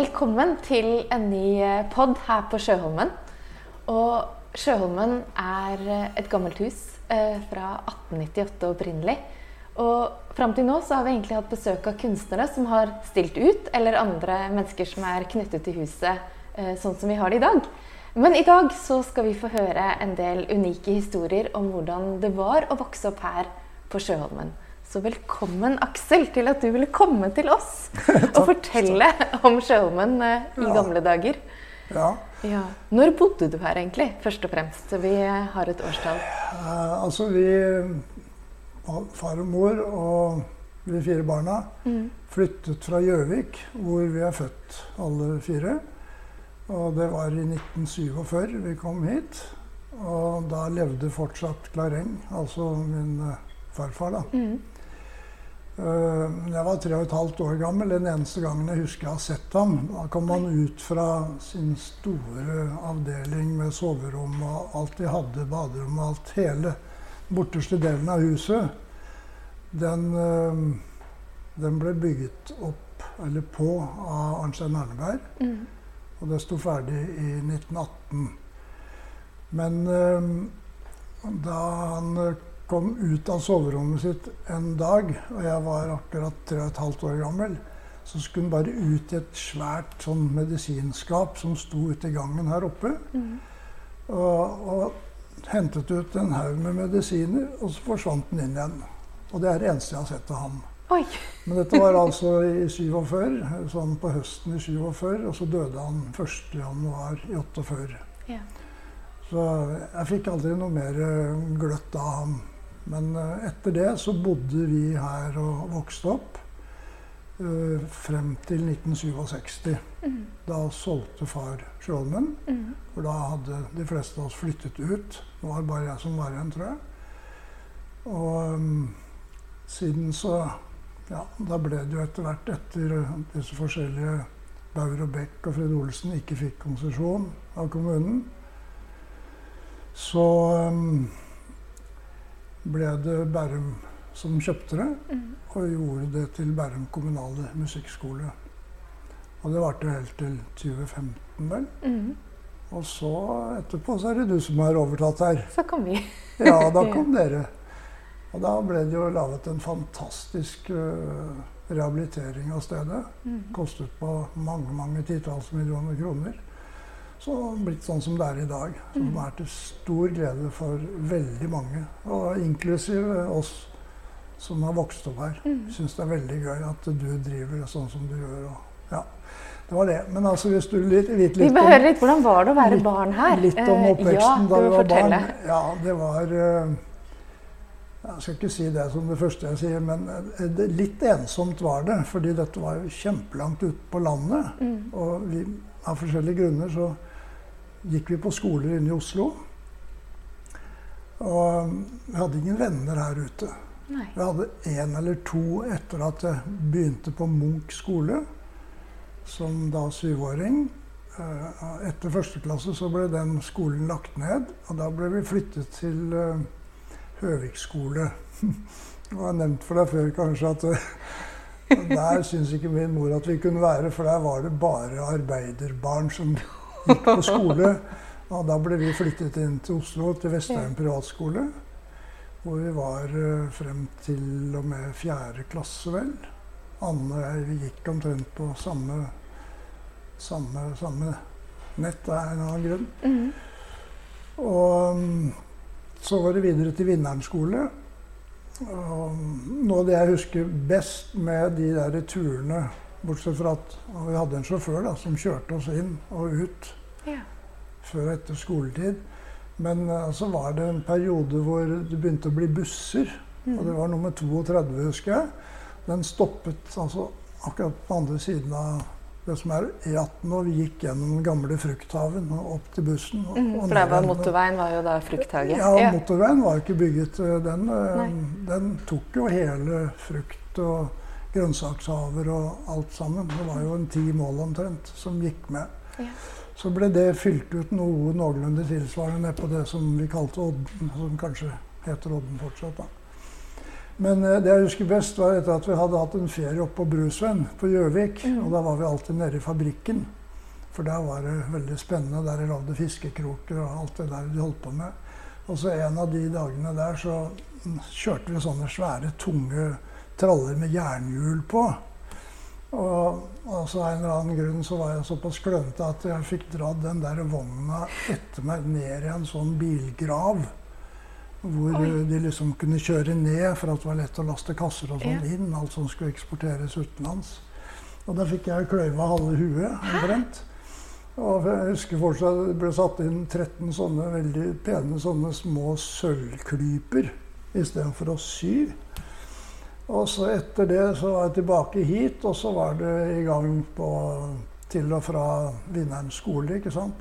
Velkommen til en ny pod her på Sjøholmen. Og Sjøholmen er et gammelt hus eh, fra 1898 opprinnelig. Og fram til nå så har vi egentlig hatt besøk av kunstnere som har stilt ut, eller andre mennesker som er knyttet til huset eh, sånn som vi har det i dag. Men i dag så skal vi få høre en del unike historier om hvordan det var å vokse opp her på Sjøholmen. Så velkommen, Aksel, til at du ville komme til oss og fortelle om Sjøholmen eh, i Ja. gamle dager. Ja. Ja. Når bodde du her egentlig, først og fremst? Vi har et årstall. Eh, altså vi Far og mor og vi fire barna flyttet fra Gjøvik, hvor vi er født alle fire. Og det var i 1947 vi kom hit. Og da levde fortsatt Klareng, altså min eh, farfar, da. Mm. Eh, Jeg var tre og et halvt år gammel den eneste gangen jeg husker jeg har sett ham. Da kom han ut fra sin store avdeling med soverom og alt de hadde, baderom og alt. Hele borteste delen av huset, den, eh, den ble bygget opp, eller på, av Arnstein Arneberg. Mm. Og det sto ferdig i 1918. Men eh, da han kom ut av soverommet sitt en dag, og jeg var akkurat tre og et halvt år gammel, så skulle han bare ut i et svært sånn medisinskap som sto ute i gangen her oppe. Mm. Og, og hentet ut en haug med medisiner, og så forsvant den inn igjen. Og det er det eneste jeg har sett av ham. Oi! Men dette var altså i 47, sånn på høsten i 47, og så døde han 1. januar i 48. Ja. Så jeg fikk aldri noe mer gløtt av ham. Men eh, etter det så bodde vi her og vokste opp eh, frem til 1967. Mm. Da solgte far Skjolmen, Mm. for da hadde de fleste av oss flyttet ut. Nå var det bare jeg som var igjen, tror jeg. Og um, siden så Ja, da ble det jo etter hvert, etter disse forskjellige Bauer og Beck og Fred Olsen ikke fikk konsesjon av kommunen, så mm, ble det Bærum som kjøpte det, Mm. og gjorde det til Bærum kommunale musikkskole. Og det varte helt til 2015, vel. Mm. Og så etterpå så er det du som har overtatt her. Så kom vi. Ja, da kom dere. Og da ble det jo laget en fantastisk uh, rehabilitering av stedet. Mm. Kostet på mange, mange titalls millioner kroner. Så blitt sånn som det er i dag. Som er til stor glede for veldig mange. Og inklusive oss som har vokst opp her. Mm. Syns det er veldig gøy at du driver sånn som du gjør. Og, ja, det var det. Men altså, hvis du litt, litt Vi bør høre litt hvordan var det å være Litt- barn her? Litt om Eh, oppveksten ja, da vi var fortelle. barn. Ja, det var eh, Jeg skal ikke si det som det første jeg sier, men eh, litt ensomt var det. Fordi dette var jo kjempelangt ute på landet. Mm. Og vi, av forskjellige grunner så gikk vi på skoler inne i Oslo. Og vi hadde ingen venner her ute. Nei. Vi hadde én eller to etter at jeg begynte på Munch skole, som da syvåring. Eh, Etter første klasse så ble den skolen lagt ned, og da ble vi flyttet til eh, Høvik skole. Jeg har nevnt for deg før kanskje at eh, der syntes ikke min mor at vi kunne være, for der var det bare arbeiderbarn som gikk på skole. Og da ble vi flyttet inn til Oslo, til Vestheim privatskole. Hvor vi var eh, frem til og med fjerde klasse, vel. Anne og jeg vi gikk omtrent på samme, samme, samme nett av en annen grunn. Mm. Og mm, så var det videre til Vinneren skole. Og noe av det jeg husker best med de der turene, bortsett fra at vi hadde en sjåfør da, som kjørte oss inn og ut Ja. før og etter skoletid. Men uh, så var det en periode hvor det begynte å bli busser. Og det var nummer 32, husker jeg. Den stoppet altså akkurat på andre siden av det som er E18, og vi gikk gjennom den gamle frukthaven og opp til bussen. Og, Mm. For der var motorveien var jo da frukthaget. Ja, motorveien var jo ikke bygget. eh, Den, eh, den tok jo hele frukt- og grønnsakshaver og alt sammen. Det var jo en ti mål omtrent som gikk med. Ja. Så ble det fylt ut noe noenlunde tilsvarende nedpå det som vi kalte Odden, som kanskje heter Odden fortsatt. da. Men eh, det jeg husker best, var etter at vi hadde hatt en ferie oppe på Brusvenn på Gjøvik. Mm. Og da var vi alltid nede i fabrikken. For der var det veldig spennende. Der de lagde fiskekroker og alt det der de holdt på med. Og så en av de dagene der så kjørte vi sånne svære, tunge traller med jernhjul på. Og, og så av en eller annen grunn så var jeg såpass klønete at jeg fikk dratt den der vogna etter meg ned i en sånn bilgrav. Hvor Oi. de liksom kunne kjøre ned for at det var lett å laste kasser og sånn Ja. inn. Alt som skulle eksporteres utenlands. Og da fikk jeg kløyva halve huet omtrent. Og jeg husker fortsatt det ble satt inn 13 sånne veldig pene sånne små sølvklyper istedenfor å sy. Og så etter det så var jeg tilbake hit, og så var det i gang på til og fra Vinneren skole, ikke sant.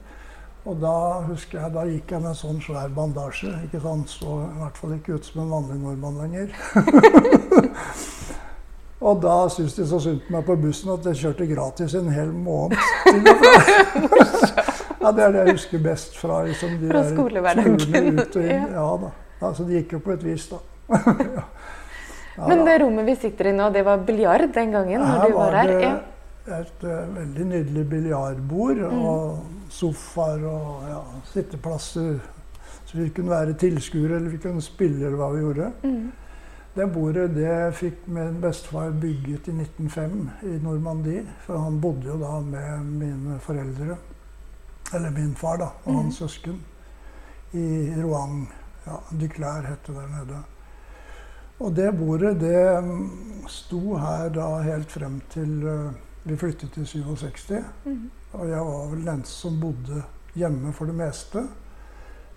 Og da husker jeg, da gikk jeg med en sånn svær bandasje. ikke sant? Så i hvert fall ikke ut som en vanlig nordmann lenger. og da syntes de så synd på meg på bussen at jeg kjørte gratis en hel måned. til og fra. ja, Det er det jeg husker best fra liksom, de Fra skolehverdagen. ut og inn. Ja. Ja da. Altså, det gikk jo på et vis, da. Men det rommet vi sitter i nå, det var biljard den gangen når Her du var var her? det et uh, veldig nydelig biljardbord Mm. og sofaer og ja, sitteplasser. Så vi kunne være tilskuere eller vi kunne spille eller hva vi gjorde. Mm. Det bordet det fikk min bestefar bygget i 1905 i Normandie. For han bodde jo da med mine foreldre, eller min far da, og hans søsken, i Rouen. Ja, Duclair het det der nede. Og det bordet det mm, sto her da helt frem til eh, vi flyttet til 67. Mhm. Og jeg var vel den som bodde hjemme for det meste.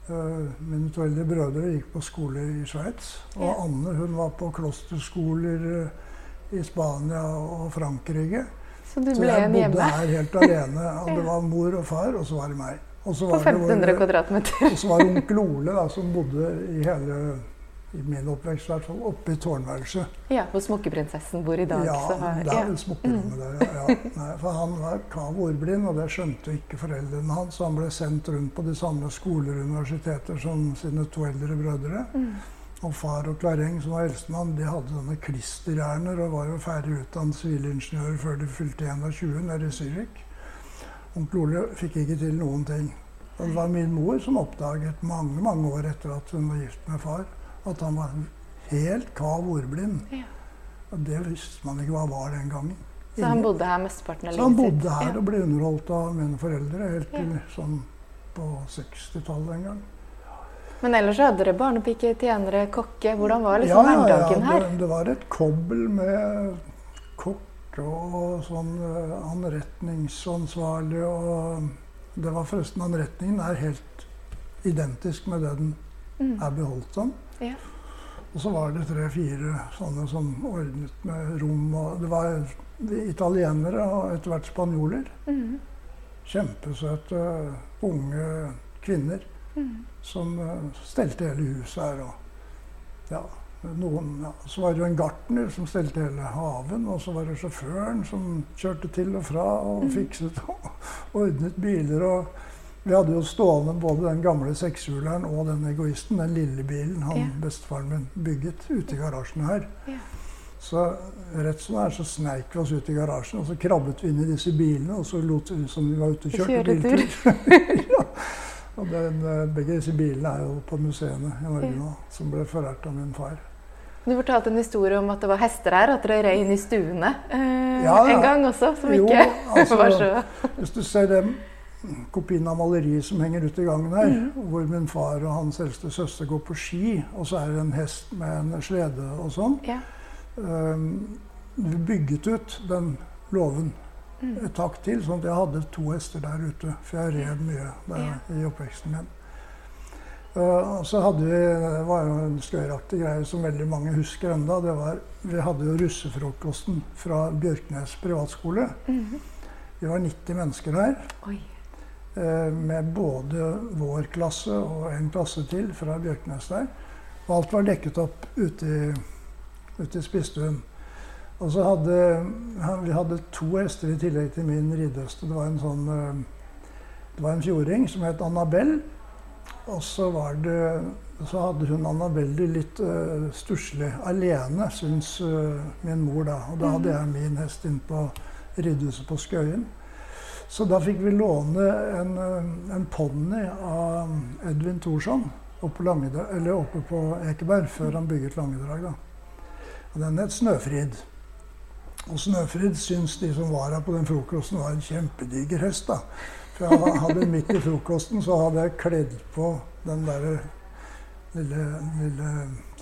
Eh, Mine to eldre brødre gikk på skole i Sveits. Og Ja. Anne hun var på klosterskoler eh, i Spania og Frankrike. Så du ble Så jeg bodde hjemme her helt alene. Og det var mor og far, og så var det meg. På var det vår- 1500 kvadratmeter. og så var det onkel Ole da, som bodde i hele i min oppvekst i hvert fall, oppe i tårnværelset. Ja, hvor Smokkeprinsessen bor i dag. Ja, så har, det er ja. Vel smokkerommet der, ja. ja. Nei, for han var kav ordblind, og det skjønte ikke foreldrene hans. Han ble sendt rundt på de samme skoler og universiteter som sine to eldre brødre. Mm. Og far og Klareng, som var eldstemann, de hadde sånne klisterhjerner og var jo ferdig utdannet sivilingeniører før de fylte 21 nede i Zürich. Onkel Ole fikk ikke til noen ting. Og det var min mor som oppdaget mange mange år etter at hun var gift med far, at han var helt kav ordblind. Ja. Og det visste man ikke hva var den gangen. Så han bodde her mesteparten av han livet sitt? bodde her Ja. og ble underholdt av mine foreldre helt til sånn på 60-tallet en gang. Men ellers så hadde dere barnepike, tjenere, kokke. Hvordan var Ja, liksom ja, ja, hverdagen her? det, det var et kobbel med kokk og sånn eh, anretningsansvarlig og Det var forresten Anretningen er helt identisk med det den Mm. er beholdt som. Ja. Og så var det tre-fire sånne som ordnet med rom. og Det var italienere og etter hvert spanjoler. Mm. Kjempesøte unge kvinner Mm. som eh, stelte hele huset her. Og, ja, noen, ja. Så var det jo en gartner som stelte hele haven, og så var det sjåføren som kjørte til og fra og Mm. fikset og ordnet biler. og vi hadde jo stående både den gamle sekshjuleren og den egoisten, den lille bilen han Ja. bestefaren min bygget ute i garasjen her. Ja. Så rett som det er, så sneik vi oss ut i garasjen, og så krabbet vi inn i disse bilene, og så lot vi som vi var ute og kjørte biltur. ja. Og den, eh, begge disse bilene er jo på museene i Norge nå, som ble forrært av min far. Du fortalte en historie om at det var hester her, at dere rei inn i stuene eh, Ja, ja. en gang også, som Jo, ikke altså, var så Hvis du ser den kopien av maleriet som henger ute i gangen her, mm. hvor min far og hans eldste søster går på ski, og så er det en hest med en slede og sånn. Ja. Um, vi bygget ut den låven Mm. et tak til, sånn at jeg hadde to hester der ute. For jeg red mye der i oppveksten min. Uh, og så hadde vi, Det var jo en skøyeraktig greie som veldig mange husker enda, det var, Vi hadde jo russefrokosten fra Bjørknes privatskole. Mm. Vi var 90 mennesker her. Oi. Eh, med både vår klasse og en klasse til fra Bjørknes der. Og alt var dekket opp ute i, ute i spisestuen. Og så hadde vi hadde to hester i tillegg til min rideheste. Det var en sånn eh, Det var en fjording som het Annabelle. Og så var det så hadde hun Annabelle det litt uh, stusslig alene, syns uh, min mor da. Og da hadde jeg min hest inn på ridehuset på Skøyen. Så da fikk vi låne en, uh, en ponni av Edvin Thorsson oppe, oppe på Ekeberg, før han bygget Langedrag. da. Og den het Snøfrid. Og Snøfrid syns de som var her på den frokosten, var en kjempediger hest. da. For jeg hadde midt i frokosten så hadde jeg kledd på den der lille, lille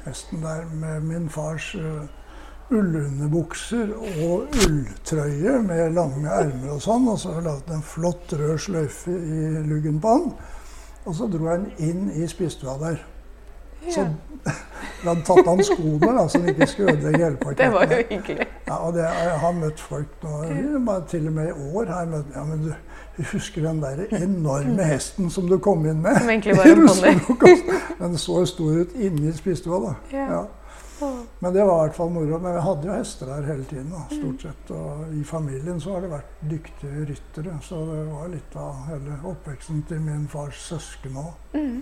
hesten der med min fars uh, ullunderbukser og ulltrøye med lange ermer og sånn. Og så har jeg en flott rød sløyfe i luggen på han. Og så dro jeg den inn i spisestua der. Så vi hadde tatt av skoene, da, så han ikke skulle ødelegge hele parken. Det var jo hyggelig. Ja, og det, jeg har møtt folk nå, til og med i år har jeg møtt ja, men du, husker den der enorme hesten som du kom inn med? Som egentlig var en ponni. den så stor ut inni spisestua, da. Ja. Men det var i hvert fall moro. Men vi hadde jo hester her hele tiden. Da, stort sett. Og i familien så har det vært dyktige ryttere. Så det var litt av hele oppveksten til min fars søsken òg. Mm.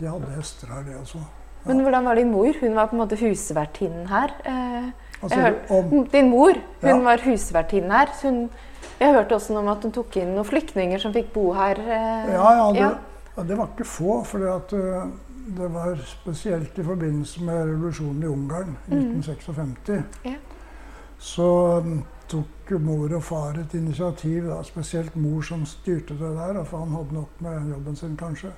De hadde hester her, de også. Ja. Men hvordan var din mor? Hun var på en måte husvertinnen her. Eh, altså, om, din mor hun ja. var husvertinnen her. Hun, jeg hørte også om at hun tok inn noen flyktninger som fikk bo her. Eh, ja, ja, det, ja, det, var ikke få. For uh, det var spesielt i forbindelse med revolusjonen i Ungarn i mm. 1956. Ja. Så tok mor og far et initiativ, da, spesielt mor som styrte det der. For han hadde nok med jobben sin, kanskje.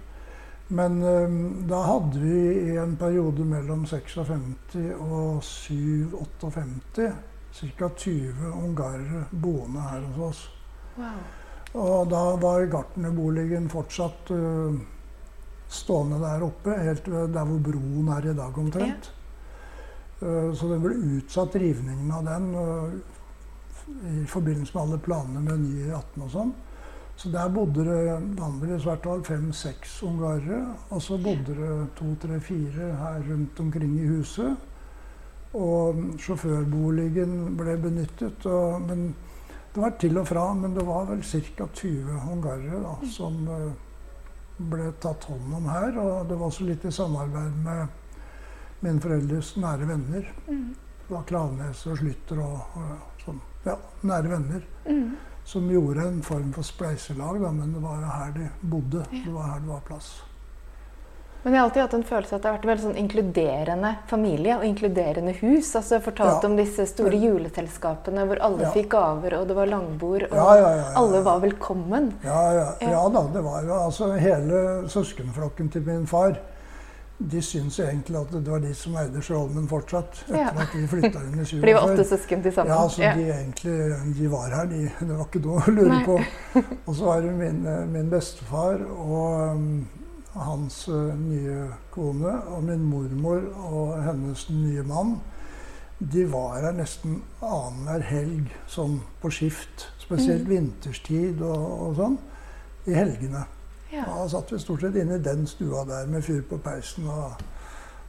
Men um, da hadde vi i en periode mellom 56 og 57 ca. 20 ungarere boende her hos oss. Wow. Og da var gartnerboligen fortsatt uh, stående der oppe, helt der hvor broen er i dag omtrent. Ja. Uh, så det ble utsatt rivningen av den uh, i forbindelse med alle planene med ny 18 og sånn. Så der bodde det vanligvis hvert fall fem-seks ungarere. Og så bodde det to-tre-fire her rundt omkring i huset. Og sjåførboligen ble benyttet. Og, men det var til og fra, men det var vel ca. 20 ungarere da, som uh, ble tatt hånd om her. Og det var også litt i samarbeid med mine foreldres nære venner. Mm. Det var Klaveness og Slytter og, og sånn. Ja, nære venner. Mm som gjorde en form for spleiselag, da, men det var her de bodde. Det var her det var plass. Men jeg har alltid hatt en følelse at det har vært en veldig sånn inkluderende familie og inkluderende hus. altså Fortalt ja. om disse store juleselskapene hvor alle ja. fikk gaver, og det var langbord, og ja, alle var velkommen. Ja, da. Det var jo altså hele søskenflokken til min far de syns egentlig at det var de som eide Skjolmen fortsatt. etter at de flytta inn i 47. For de var åtte søsken til sammen? Ja, så de egentlig de var her. De, det var ikke noe å lure Nei. på. Og så var det min, min bestefar og um, hans uh, nye kone og min mormor og hennes nye mann. De var her nesten annenhver helg, sånn på skift. Spesielt mm. vinterstid og, og sånn. I helgene. Ja. Da satt vi stort sett inne i den stua der med fyr på peisen. Og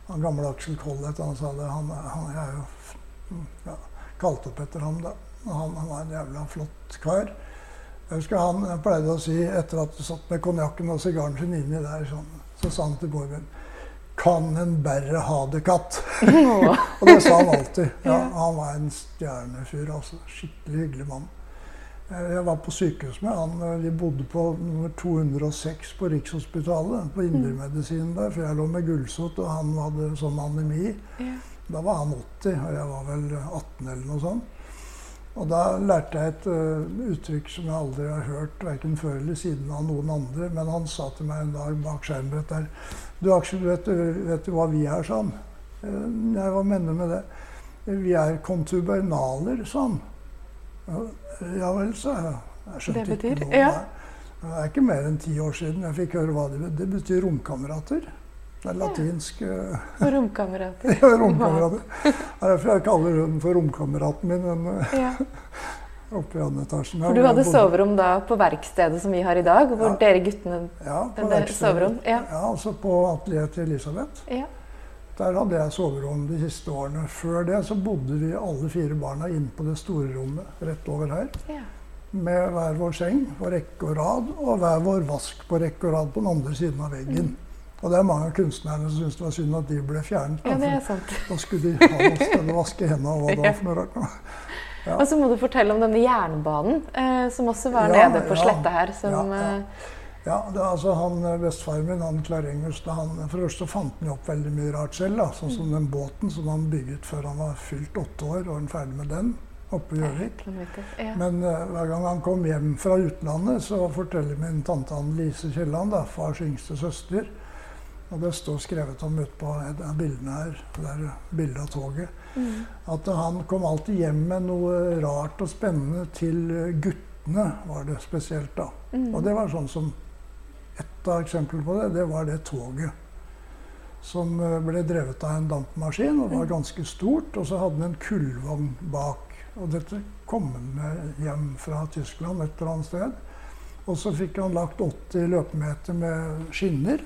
han gamle Aksel Collett han sa det. Han, han jeg er jo ja, kalt opp etter ham, da. Han, han, var en jævla flott kar. Jeg husker han pleide å si etter at du satt med konjakken og sigaren sin inni der, sånn, så sa han til Borgen Kan en bære ha det, katt? og det sa han alltid. Ja, han var en stjernefyr. altså Skikkelig hyggelig mann. Eh, jeg var på sykehus med han. De bodde på nummer 206 på Rikshospitalet. På indremedisinen der. For jeg lå med gulsott, og han hadde sånn anemi. Ja. Da var han 80, og jeg var vel 18 eller noe sånt. Og da lærte jeg et uh, uttrykk som jeg aldri har hørt verken før eller siden av noen andre. Men han sa til meg en dag bak skjermbrettet der Du Aksel, vet du, vet du hva vi er, sa han. Jeg, hva mener med det? Vi er kontubernaler, sa han. Ja vel, sa jeg. Jeg skjønte det betyr, ikke noe. Ja. Det er ikke mer enn ti år siden jeg fikk høre hva det betyr. Det betyr romkamerater. Det er latinsk Romkamerater. ja, romkamerater. Det er derfor jeg kaller hun for romkameraten min. Den, uh, ja. oppe i andre etasjen. For du hadde soverom da på verkstedet som vi har i dag? Hvor ja. dere guttene Ja, på soverom? Ja. ja, altså på atelieret til Elisabeth. Ja. Der hadde jeg soverom de siste årene. Før det så bodde vi alle fire barna inne på det store rommet rett over her. Ja. Med hver vår seng på rekke og rad, og hver vår vask på rekke og rad på den andre siden av veggen. Mm. Og det er mange av kunstnerne som syns det var synd at de ble fjernet. Da, Ja, det er sant. da skulle de ha oss til å vaske hendene og hva det var for noe rart. Ja. Og så må du fortelle om denne jernbanen, eh, som også var Ja, nede på ja. sletta her. Som, Ja, ja. eh, det er altså han eh, Bestefaren min, han Klarengus, da han, for det første fant han opp veldig mye rart selv. da, Sånn som den båten som han bygget før han var fylt åtte år, og han ferdig med den oppe i Gjøvik. Men uh, hver gang han kom hjem fra utlandet, så forteller min tante Anne Lise Kielland, fars yngste søster Og det står skrevet om ute på et av bildene her, det er bildet av toget, Mm. at han kom alltid hjem med noe rart og spennende til guttene, var det spesielt da. Mm. Og det var sånn som Et av eksemplene på det, det var det toget. Som eh, ble drevet av en dampmaskin og var ganske stort. Og så hadde den en kullvogn bak. Og dette kom han med hjem fra Tyskland et eller annet sted. Og så fikk han lagt 80 løpemeter med skinner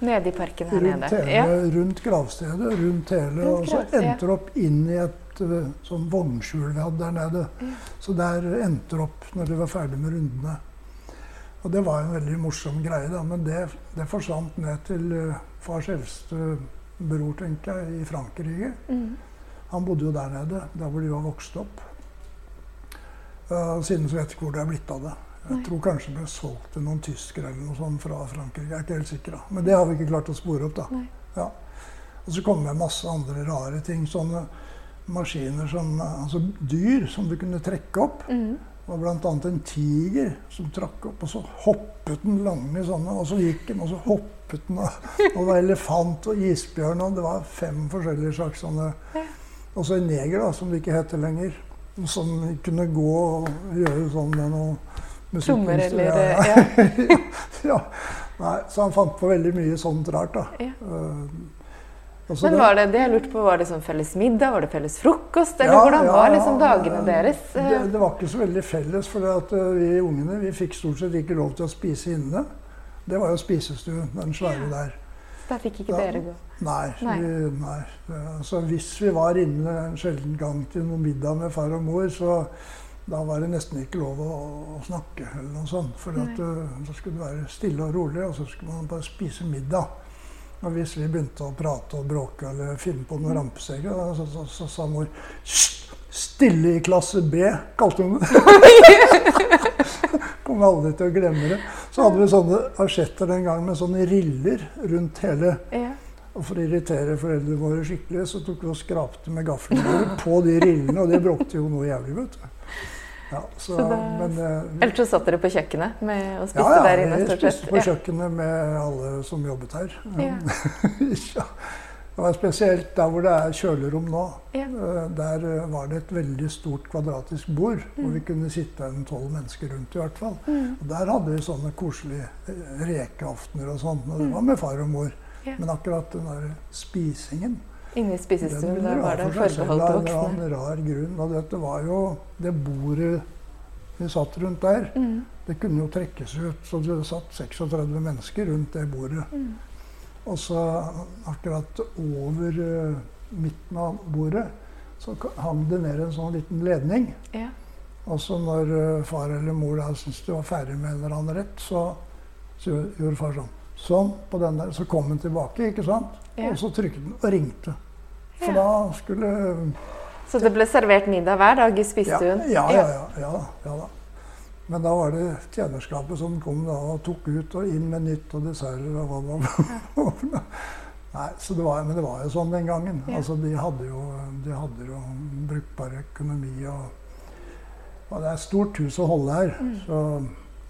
Nede i parken her rundt, nede. hele, Ja. rundt gravstedet. rundt hele, Rundt Og så endte det opp inn i et eh, sånn vognskjul vi hadde der nede. Så der endte det opp når vi var ferdig med rundene. Og det var en veldig morsom greie, da. Men det, det forsvant ned til uh, fars eldste bror, tenker jeg, i Frankrike. Mm. Han bodde jo der nede, der hvor de var vokst opp. Uh, siden så vet jeg ikke hvor det er blitt av det. Jeg tror kanskje det ble solgt til noen tyskere eller noe sånt fra Frankrike. Jeg er ikke helt sikker, da. Men det har vi ikke klart å spore opp, da. Ja. Og så kom det masse andre rare ting. Sånne maskiner som Altså dyr som du kunne trekke opp. Mm. Og bl.a. en tiger som trakk opp, og så hoppet den lange sånne, og så gikk den, og så hoppet den, og, og det var elefant og isbjørn, og det var fem forskjellige slags sånne Og så en neger, da, som det ikke heter lenger, som kunne gå og gjøre sånn med noe Trommer eller ja, ja. ja. Nei, så han fant på veldig mye sånt rart, da. Ja. Uh, Men var det det jeg lurte på, var det sånn felles middag? Var det felles frokost? Eller hvordan var liksom dagene det- deres? Det, det var ikke så veldig felles, for at eh, vi ungene vi fikk stort sett ikke lov til å spise inne. Det var jo spisestuen, den svære der. Der fikk ikke da, dere gå. Nei. Nei. Vi, nei. Eh, Så hvis vi var inne en sjelden gang til noen middag med far og mor, så da var det nesten ikke lov å, å snakke eller noe sånt. For at, eh, da skulle det være stille og rolig, og så skulle man bare spise middag. Og hvis vi begynte å prate og bråke eller finne på noen rampesekker, rampeseger, så, så, så sa mor Stille i klasse B, kalte hun det. Kommer aldri til å glemme det. Så hadde vi sånne asjetter den gangen med sånne riller rundt hele. Ja. Og for å irritere foreldrene våre skikkelig, så tok vi og skrapte med gaflene på de rillene, og det bråkte jo noe jævlig, vet du. Ja, så, Så da- men, eh, Ellers så satt dere på kjøkkenet med, og spiste ja, ja, der inne vi stort spiste på Ja. kjøkkenet med alle som jobbet her. Ja. ja. Det var spesielt der hvor det er kjølerom nå. Ja. Eh, Der eh, var det et veldig stort kvadratisk bord hvor vi kunne sitte en tolv mennesker rundt. i hvert fall. Mm. Og Der hadde vi sånne koselige rekeaftener og sånn. Og det var med far og mor. Ja. Men akkurat den der spisingen Inne i spisestuen, der var det forbeholdt av en eller annen rar grunn. Og dette var jo det bordet vi satt rundt der. Mm. Det kunne jo trekkes ut, så det satt 36 mennesker rundt det bordet. Mm. Og så akkurat over uh, midten av bordet så hang det ned en sånn liten ledning. Ja. Og så når uh, far eller mor da syntes de var ferdig med en eller annen rett, så, så gjorde far sånn. Sånn på den der. Så kom den tilbake, ikke sant? Ja. Og så trykket den og ringte. For Ja. da skulle Så det ble servert middag hver dag i spisestuen? ja, ja, ja, ja, ja da. Men da var det tjenerskapet som kom da og tok ut og inn med nytt og desserter og hva det. Nei, så det var, men det var jo sånn den gangen. Altså, de hadde jo, de hadde jo brukbar økonomi og, og Det er et stort hus å holde her. Mm. Så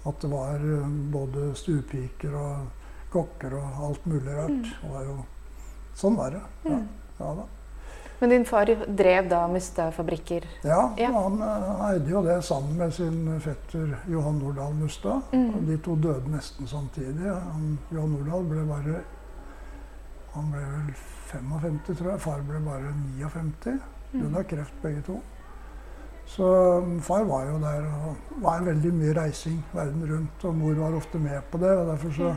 at det var eh, både stuepiker og kokker og alt mulig rart. Mm. Var jo, sånn var det. Ja, Mm. ja da. Men din far drev da Mustad-fabrikker? Ja, Ja. han eh, eide jo det sammen med sin fetter Johan Nordahl Mustad. Mm. De to døde nesten samtidig. Han, Johan Nordahl ble bare Han ble vel 55, tror jeg. Far ble bare 59. Døde Mm. av kreft, begge to. Så far var jo der og var veldig mye reising verden rundt. Og mor var ofte med på det. Og derfor så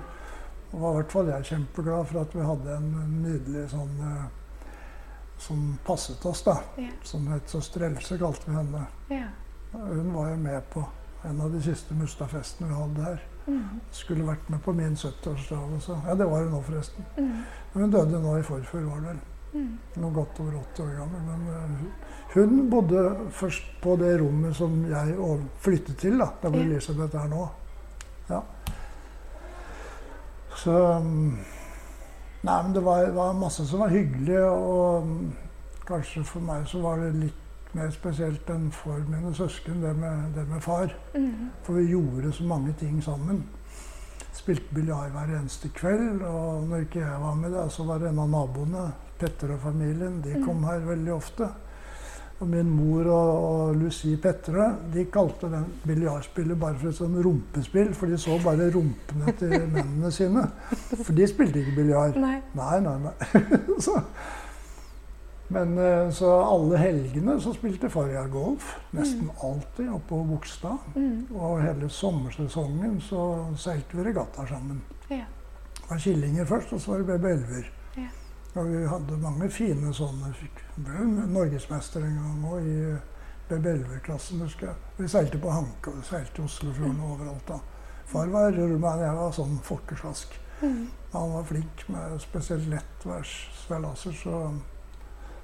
var i hvert fall jeg kjempeglad for at vi hadde en nydelig sånn eh, som passet oss, da. Ja. Som het Søster Else, kalte vi henne. Ja. Hun var jo med på en av de siste Mustad-festene vi hadde her. Mm. Skulle vært med på min 70-årsdag også. Ja, det var hun nå, forresten. Mm. Hun døde nå i forfjor, var det vel. Mm. Noe godt over 80 år gammel. Men eh, hun bodde først på det rommet som jeg flyttet til, da, der hvor Ja. Elisabeth er nå. Ja. Så mm, Nei, men det var, var masse som var hyggelig, og mm, kanskje for meg så var det litt mer spesielt enn for mine søsken, det med, det med far. Mm. For vi gjorde så mange ting sammen. Spilte biljard hver eneste kveld. Og når ikke jeg var med, da, så var det en av naboene, Petter og familien, de kom her veldig ofte. Og min mor og, og Lucie Petre de kalte den biljardspillet bare for et sånn rumpespill, for de så bare rumpene til mennene sine. For de spilte ikke biljard. Nei. Nei, nei, nei. så, men eh, så alle helgene så spilte farjar golf. Nesten alltid oppe på Bogstad. Mm. Og hele sommersesongen så seilte vi regatta sammen. Ja. Det var Killinger først, og så var det BB Elver. Ja. Og vi hadde mange fine sånne. Fikk ble norgesmester en gang òg i BB Elver-klassen, husker jeg. Vi seilte på Hanke og seilte Oslofjorden og overalt da. Far var rurmann, jeg var sånn folkeslask. Mm. Han var flink med spesielt lettværs seilaser, så,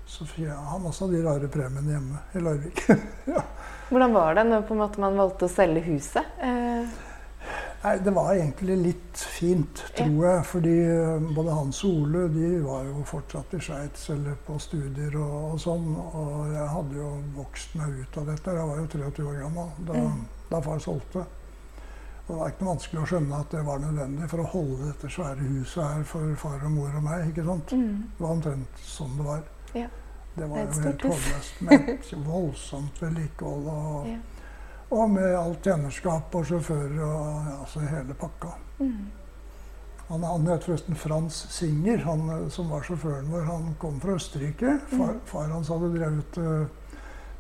så fikk jeg- han også hadde de rare premiene hjemme i Larvik. Hvordan var det når man valgte å selge huset? Eh, Nei, Det var egentlig litt fint, tror jeg. Fordi eh, både Hans og Ole de var jo fortsatt i Sveits eller på studier og, og sånn. Og jeg hadde jo vokst meg ut av dette. Jeg var jo 23 år gammel da, Mm. da far solgte. Og det var ikke noe vanskelig å skjønne at det var nødvendig for å holde dette svære huset her for far og mor og meg. ikke sant? mm. Det var omtrent sånn det var. Ja. Det var Det jo helt håpløst Men voldsomt vedlikehold. Og, Ja. Og med alt tjenerskap og sjåfører og ja, altså hele pakka. Mm. Han, han het forresten Frans Singer, han eh, som var sjåføren vår. Han kom fra Østerrike. Far, far hans hadde drevet uh,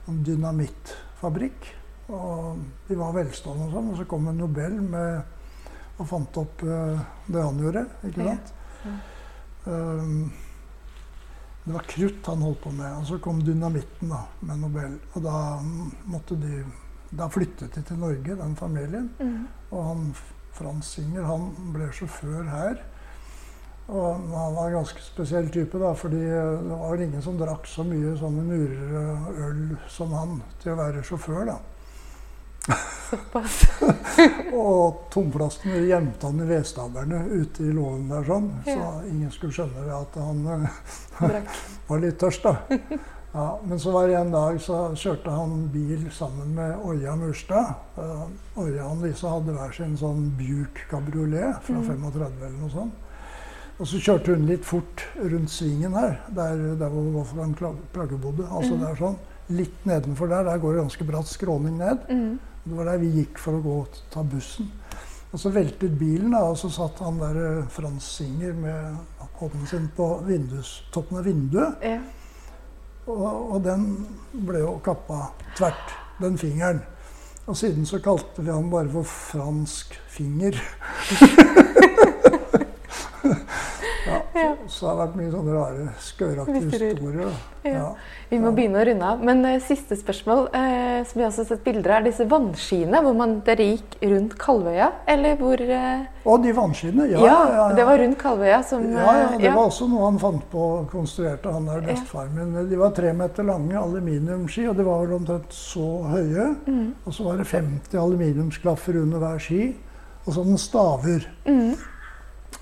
en dynamittfabrikk. Og de var velstående og sånn. Og så kom en Nobel med, og fant opp uh, det han gjorde. ikke Ja. sant? Um, det var krutt han holdt på med. Og så kom dynamitten da, med Nobel. Og da mm, måtte de Da flyttet de til Norge, den familien. Mm. Og han Frans Singer han ble sjåfør her. Og han var en ganske spesiell type, da, fordi det var vel ingen som drakk så mye sånne murerøl som han til å være sjåfør. da. Såpass. Og tomflaskene gjemte han i vedstabberne ute i låven der, sånn, så ingen skulle skjønne at han var litt tørst. da. Ja, men så var det en dag så kjørte han bil sammen med Oja Murstad. Uh, Oja og Lise hadde hver sin sånn Buick kabriolet fra 35 eller noe sånt. Og så kjørte hun litt fort rundt svingen her, der, der hvor Wolfgang Plagge bodde. Altså der sånn. Litt nedenfor der, der går det ganske bratt skråning ned. Mm. Det var der vi gikk for å gå og ta bussen. Og så veltet bilen, da, og så satt han der eh, Frans Singer med hånden sin på toppen av vinduet. Ja. Og, og den ble jo kappa tvert, den fingeren. Og siden så kalte vi han bare for fransk finger. ja, så, det har vært mye sånne rare, skøraktige historier. Ja. Ja. Vi må begynne å runde av. Men uh, siste spørsmål, uh, som vi også har sett bilder av, er disse vannskiene hvor man dere gikk rundt Kalvøya, eller hvor eh, Og de vannskiene. Ja, ja, det var rundt Kalvøya som Ja, det var også noe han fant på og konstruerte, han der bestefaren min. De var tre meter lange aluminiumsski, og de var vel omtrent så høye. Mm. Og så var det 50 aluminiumsklaffer under hver ski, og sånne staver. Mm.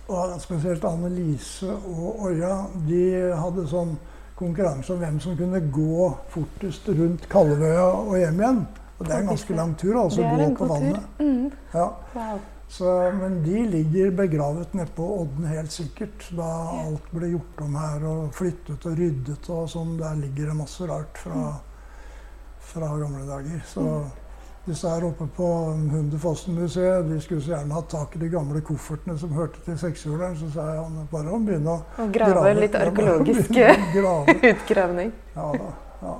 Og spesielt Anne-Lise og Oja, de hadde sånn konkurranse om hvem som kunne gå fortest rundt Kalvøya og hjem igjen. Og det er en ganske lang tur, altså, gå på vannet. Mm. Ja. Wow. Så, men de ligger begravet nedpå Odden helt sikkert. Da alt ble gjort om her og flyttet og ryddet og sånn. Der ligger det masse rart fra, fra gamle dager. Så disse her oppe på Hundefossen-museet de skulle så gjerne hatt tak i de gamle koffertene som hørte til sekshjuleren. Så sa jeg han bare å begynne å Og grave litt arkeologisk grave. utgravning. Ja da. ja.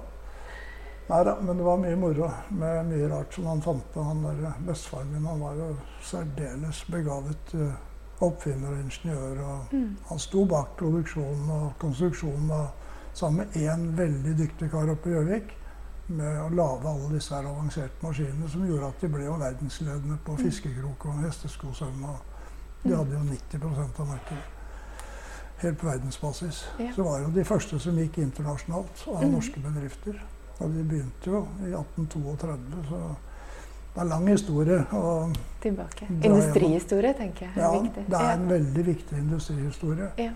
Nei da, men det var mye moro med mye rart som han fant på. Han der Bestefaren min han var jo særdeles begavet eh, oppfinner og ingeniør. Og Mm. han sto bak produksjonen og konstruksjonen av sammen med én veldig dyktig kar oppe i Gjøvik. Med å lage alle disse her avanserte maskinene som gjorde at de ble jo verdensledende på Mm. fiskekrok og hesteskosøm. De hadde jo 90% av markedet. Helt på verdensbasis. Ja. Så var jo de første som gikk internasjonalt av Mm. norske bedrifter. Og de begynte jo i 1832, så det er lang historie. Tilbake. Industrihistorie, tenker jeg. er ja, viktig. det er en veldig viktig industrihistorie. Ja.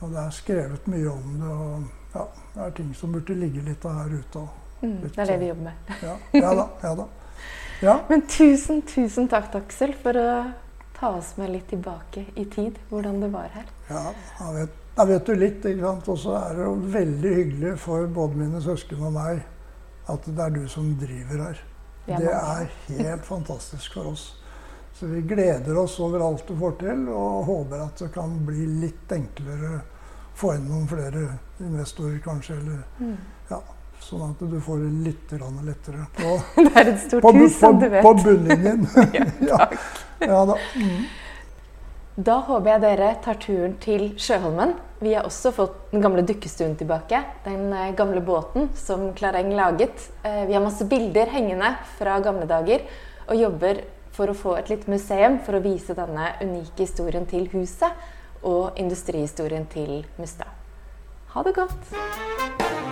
Og det er skrevet mye om det. og ja, Det er ting som burde ligge litt her ute. Og, Mm, det er det vi jobber med. ja, ja da. Ja da. Ja, Men tusen, tusen takk, Aksel, for å ta oss med litt tilbake i tid. Hvordan det var her. ja jeg vet, jeg vet du litt. ikke sant? Og så er det jo veldig hyggelig for både mine søsken og meg at det er du som driver her. Er Det er helt fantastisk for oss. Så vi gleder oss over alt du får til, og håper at det kan bli litt enklere å få inn noen flere investorer, kanskje. Eller, Mm. Sånn at du får det litt lettere på, Det er et stort på, hus, på, du vet. på bunnlinjen. ja, ja da. Mm. Da håper jeg dere tar turen til Sjøholmen. Vi har også fått den gamle dukkestuen tilbake. Den eh, gamle båten som Klareng laget. Eh, Vi har masse bilder hengende fra gamle dager og jobber for å få et litt museum for å vise denne unike historien til huset og industrihistorien til Mustad. Ha det godt!